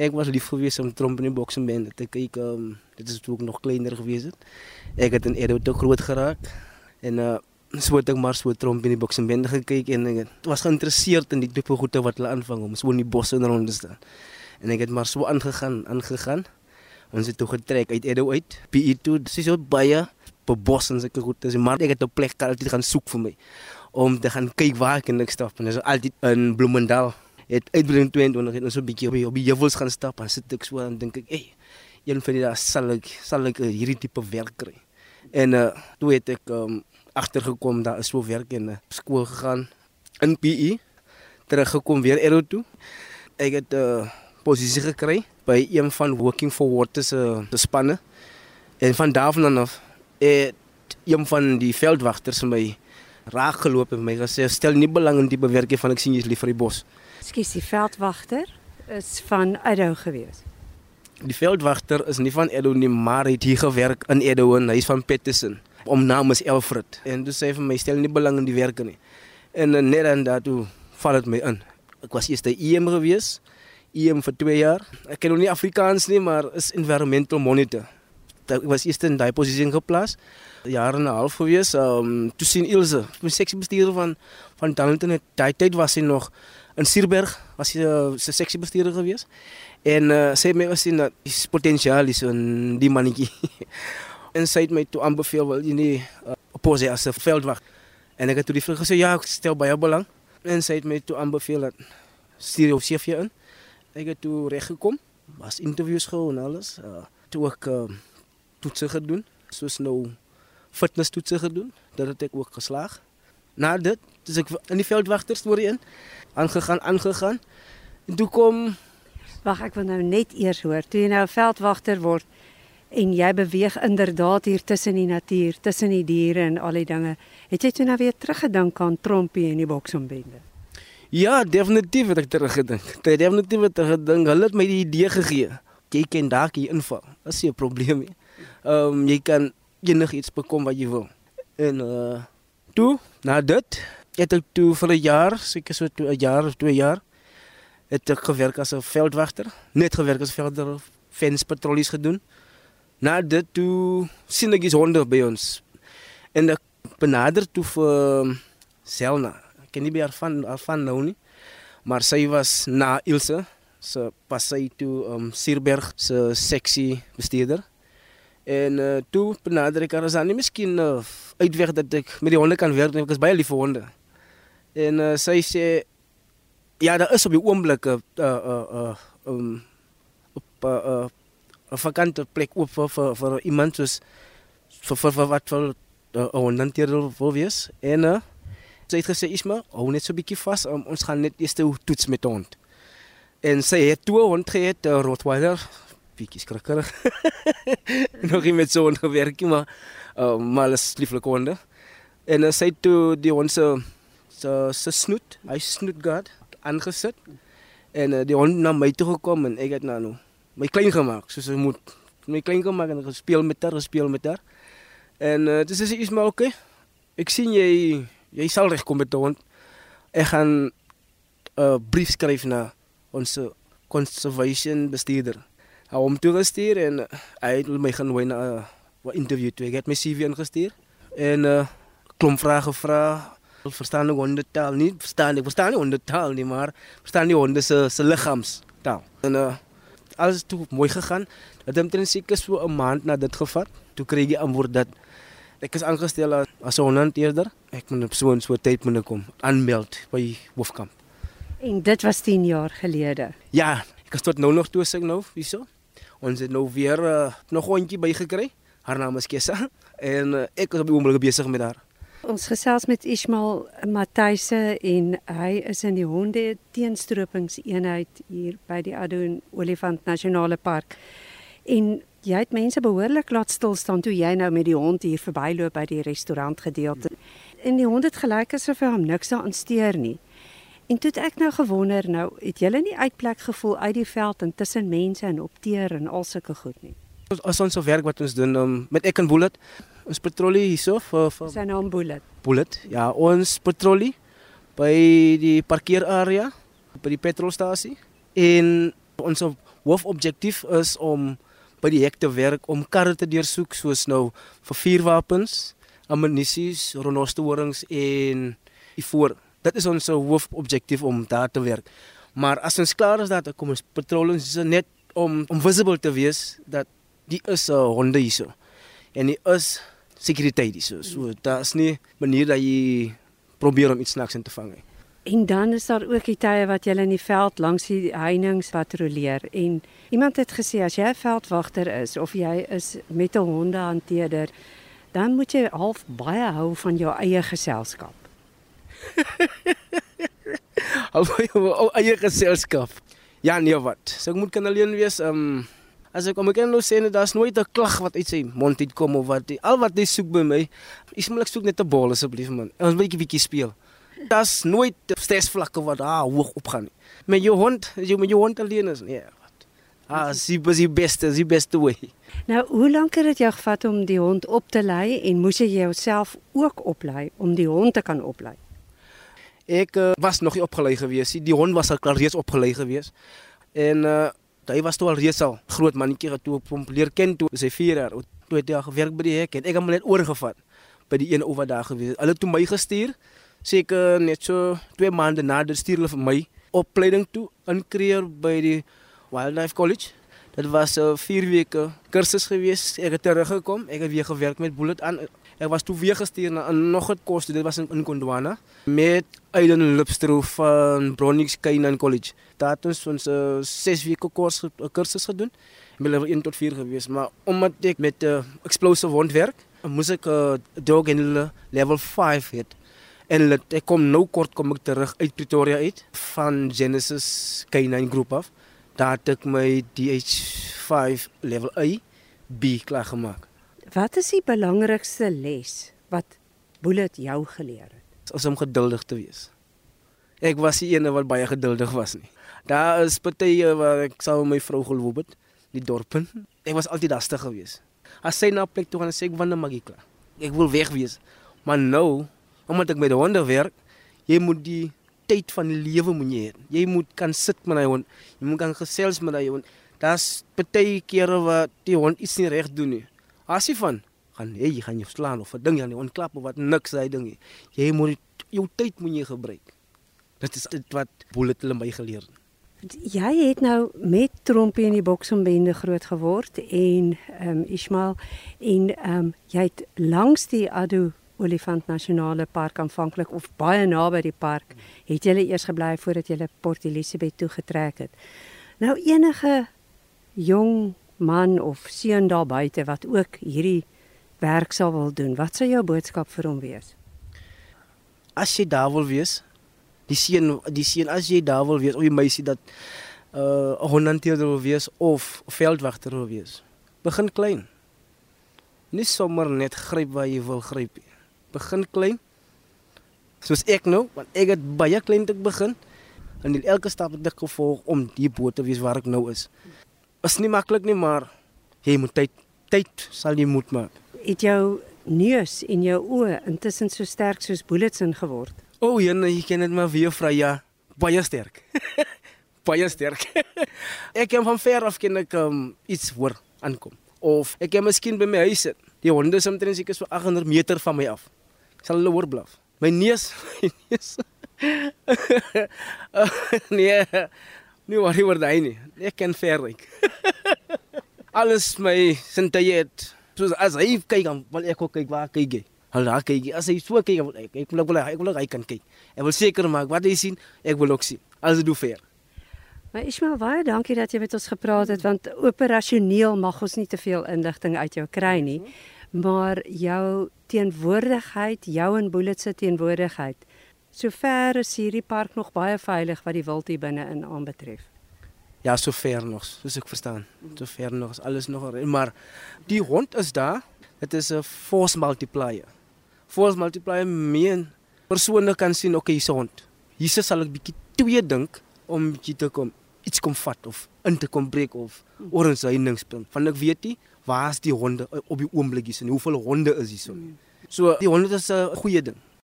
Ek was lief geweest om tromp in die boksembende te kyk. Um, dit is toe ek nog kleiner geweest het. Ek het in Edo te groot geraak en uh so het ek maar so tromp in die boksembende gekyk en ek het, was geïnteresseerd in die tipe goede wat hulle aanvang om so in die bosse en rond te staan. En ek het maar so aangegaan, aangegaan. Ons het toe getrek uit Edo uit. PE toe, dis so baie op bos en sulke goed. Dis maar ek het 'n plek altyd gaan soek vir my om te gaan kyk waar ek kan stap. En dis altyd in Bloemendal. Het uitbreiding 22 het ons so 'n bietjie op die, op die heuwels gaan stap en sit ek so en dink ek, "Ey, een van die dae sal ek sal ek hierdie tipe werk kry." En uh toe het ek um, agtergekom daar is so werk in 'n uh, skool gegaan in PE teruggekom weer Ero toe. Ek het 'n uh, posisie gekry by een van Working for Water se uh, spanne. En van daar af het een van die veldwagters my raak geloop en my gesê stel nie belang in die bewerking van ek sien jy's lief vir die bos. Ekskuus, die veldwagter is van Edo gewees. Die veldwagter is nie van Edo nie, maar hy het hier gewerk in Edo en hy's van Petersen. Om naam is Elfred en dis sê vir my stel nie belang in die werk nie. En uh, net dan daartoe val dit my in. Ek was eers by EM gewees. EM vir 2 jaar. Ek ken nog nie Afrikaans nie, maar is environmental monitor was eers in daai posisie geplaas. Jare en 'n half gewees. Ehm um, toe sien Ilse, my seksie bestuurder van van Talent in daai tyd was sy nog in Sierberg, was sy uh, sy seksie bestuurder gewees. En uh, sy het my gesien dat die potensiaal is in die mannetjie. en sy het my toe aanbeveel wil jy nie uh, opposie as 'n veldwag. En ek het toe die vrou gesê ja, ek stel baie belang. En sy het my toe aanbeveel dat stuur jou CV in. Ek het toe reg gekom. Was interviews gehou en alles. Uh, toe ek uh, toetse gedoen, soos nou fitness toetse gedoen, dat het ek ook geslaag. Na dit, dis ek in die veldwagter storie in aangegaan, aangegaan. En toe kom Wag, ek wil nou net eers hoor, toe jy nou 'n veldwagter word en jy beweeg inderdaad hier tussen die natuur, tussen die diere en al die dinge, het jy toe nou weer teruggedink aan Trompie en die boksombende? Ja, definitief het ek teruggedink. Definitief het ek gedink, hulle het my die idee gegee. Jy kan dalk hier inval. Dat is 'n probleem nie ehm um, jy kan enigiets bekom wat jy wil. En uh toe na dit het ek toe vir 'n jaar, seker so 'n jaar of 2 jaar het ek gewerk as 'n veldwagter, net gewerk as velder fenspatrollies gedoen. Na dit toe sien ek is honde by ons. En ek benader toe vir Selna. Ek ken nie meer van van nou nie. Maar sy was na Ilse se pas sy toe um Sierberg se seksie bestuurder. En uh, toe benader ek haar as aan, miskien uh, uitweg dat ek met die honde kan werk, ek is baie lief vir honde. En uh, sy sê ja, daar is op die oomblik 'n uh, uh, uh, um, op 'n uh, uh, vakante plek oop vir vir, vir iemand soos vir vir, vir wat vir 'n uh, hondenteer wil wees. En uh, sy het gesê Isma, hou net so 'n bietjie vas, um, ons gaan net eers toets met hond. En sy het toe hond gehad, 'n Rottweiler bietjie skrikkerig. nog nie met so 'n gewerkie maar uh, maar is lieflike honde. En uh, sy het toe die hond se so se snoet, hy snoet gehad aangesit. En uh, die hond na my toe gekom en ek het nou nou my klein gemaak soos hy moet. My klein gemaak en gespeel met haar, gespeel met haar. En uh, dis is iets maar oké. Okay. Ek sien jy jy sal reg kom met die hond. Ek gaan 'n uh, brief skryf na ons conservation bestuurder hom toe gestuur en hy het my genooi na 'n uh, interview toe. Ek het my CV ingestuur en 'n uh, klomp vrae gevra. Ek verstaan nie honde taal nie. Verstaan ek verstaan nie honde taal nie, maar verstaan nie honde se se liggaams taal. En uh, alles toe mooi gegaan. Dit het omtrent seker so 'n maand na dit gevat. Toe kry ek antwoord dat ek is aangestel as, as 'n hondenteerder. Ek moet op so 'n so tyd moet kom aanmeld by Wolfkamp. En dit was 10 jaar gelede. Ja, ek het tot nou nog toe sing nou, wieso? Ons het nou weer uh, nog 'n hondjie bygekry. Haar naam is Kessa en uh, ek is op die oomblik besig met haar. Ons gesels met Ismail Matthys en hy is in die honde teenstropingseenheid hier by die Adoon Olifant Nasionale Park. En jy het mense behoorlik laat stil staan toe jy nou met die hond hier verbyloop by die restaurant gedeelte. En die hond het gelyk asof hy hom niks aan steur nie. En toe het ek nou gewonder, nou het julle nie uitplek gevoel uit die veld en tussen mense en opteer en al sulke goed nie. As ons so werk wat ons doen um, met ek en Bullet, ons patrollie hierso vir vir Sy naam Bullet. Bullet. Ja, ons patrollie by die parkeerarea by die petrolstasie en ons hoofobjektief is om by die hek te werk om karre te deursoek soos nou vir vuurwapens, ammunisies, renosterhorings en ivoor. Dit is ons hoofobjektief om daar te werk. Maar as ons klaar is dat kom ons patrolens is net om om visible te wees dat die is 'n uh, honde hierso. En die is sekuriteit hierso. So daar is nie manier dat jy probeer om iets snaaks in te vang nie. En dan is daar ook die tye wat jy in die veld langs die heininge patrolleer en iemand het gesê as jy 'n veldwagter is of jy is met 'n hondehanteerder dan moet jy half baie hou van jou eie geselskap. Van jou eie geselskap. Ja, nee wat. So ek moet kan alleen wees. Ehm um, as ek kom ek kan nou sê net daar's nooit 'n klag wat uit sy mond uitkom of wat. Al wat hy soek by my, is moet ek soek net 'n bal asseblief man. Ons wil 'n bietjie speel. Daar's nooit stresvlakke wat daar hoog opgaan nie. Met jou hond, jy met jou hond alleen is. Nee. Wat. Ah, sy is die beste, die beste way. Nou, hoe lank het dit jou gevat om die hond op te lei en moes jy jouself ook oplei om die hond te kan oplei? Ek uh, was nog nie opgelei gewees nie. Die hond was al klaar reeds opgelei gewees. En uh hy was toe al reeds al groot mannetjie toe op hom leer ken toe sy 4 jaar. Toe het hy al gewerk by die hek en ek het hom net oorgevat by die een oor daar gewees. Hulle toe my gestuur seker net so 2 maande na dit stuur hulle vir my opleiding toe in Creer by die Wildlife College. Dit was 'n uh, 4 weke kursus gewees. Ek het teruggekom. Ek het weer gewerk met Bullet aan. Ek was toe weer gestuur na nog 'n kurs. Dit was in, in Gondwana met Aiden Lipstro van Bronix Kainan College. Daar het ons ons 6 uh, weke kurs 'n kursus gedoen. Ek het 1 tot 4 gewees, maar omdat ek met 'n uh, explosive wond werk, moes ek 'n uh, dog in level 5 hê. En let, ek kom nou kort kom ek terug uit Pretoria uit van Genesis K9 groep af. Daar het ek my DH5 level A B klaar gemaak. Wat is die belangrikste les wat Bullet jou geleer het? Is om geduldig te wees. Ek was die ene wat baie geduldig was nie. Daar is partye waar ek sou my vrou geloop het, die dorpen. Ek was altyd dastig geweest. As sy na plek toe gaan sê ek wanneer mag ek klaar. Ek wil weg wees. Maar nou omdat ek met honde werk, jy moet die tyd van die lewe moet jy hê. Jy moet kan sit met daai hond. Jy moet kan gesels met daai hond. Daar's baie kere wat die hond iets nie reg doen nie. As jy van gaan hey, jy gaan jou slaan of 'n ding aan die hond klap of wat niks daai ding nie. Jy moet jou tyd moet jy gebruik. Dit is dit wat Bullet hulle my geleer het. Jy het nou met Trompie in die boksombende groot geword en ehm um, Ismail en ehm um, jy het langs die Adu Olifant Nasionale Park aanvanklik of baie naby die park, het julle eers gebly voordat julle Port Elizabeth toe getrek het. Nou enige jong man of seun daar buite wat ook hierdie werk sal wil doen, wat sou jou boodskap vir hom wees? As jy daar wil wees, die seun die seun as jy daar wil wees, of jy meisie dat uh 'n hondanteerder wil wees of veldwagter wil wees. Begin klein. Nie sommer net gryp waar jy wil gryp nie begin klein. Soos ek nou, want ek het baie klein te begin en elke stap het ek gevolg om die boot te wees waar ek nou is. Is nie maklik nie, maar jy moet tyd tyd sal jy moet maak. Het jou neus en jou oë intussen so sterk soos bullets in geword? O, oh, jene, jy ken dit maar weer vry ja, baie sterk. baie sterk. ek kan van ver af ken ek um, iets hoor aankom of ek kan miskien by my huis sit. Die honde is omtrent seker so 800 meter van my af sal hulle hoor blaf. My neus, my neus. nee. Nie worry oor daai nie. Ek kan verryk. Alles my sinteet. Soos as hy kyk dan wil ek ook kyk waar kyk hy. Hulle daar kyk. As hy so kyk, ek ek wil ek wil hy kan kyk. Ek wil seker maak wat hy sien, ek wil ook sien. Alles doen fair. Maar Ismael, baie dankie dat jy met ons gepraat het want operasioneel mag ons nie te veel inligting uit jou kry nie. Maar jou teenwoordigheid, jou en Bullet se teenwoordigheid. Sover is hierdie park nog baie veilig wat die wild hier binne in aanbetref. Ja, sover nog, soos ek verstaan. Sover nog is alles nog maar die hond is daar. Dit is 'n force multiplier. Force multiplier meen persone kan sien okay, hier's 'n hond. Hier sal ek bietjie twee dink om bietjie te kom iets kom vat of in te kom breek of oor 'n heiningspunt. Want ek weet nie waar is die honde op die oomblik hier? Hoeveel honde is hier so? So die honde is 'n goeie ding.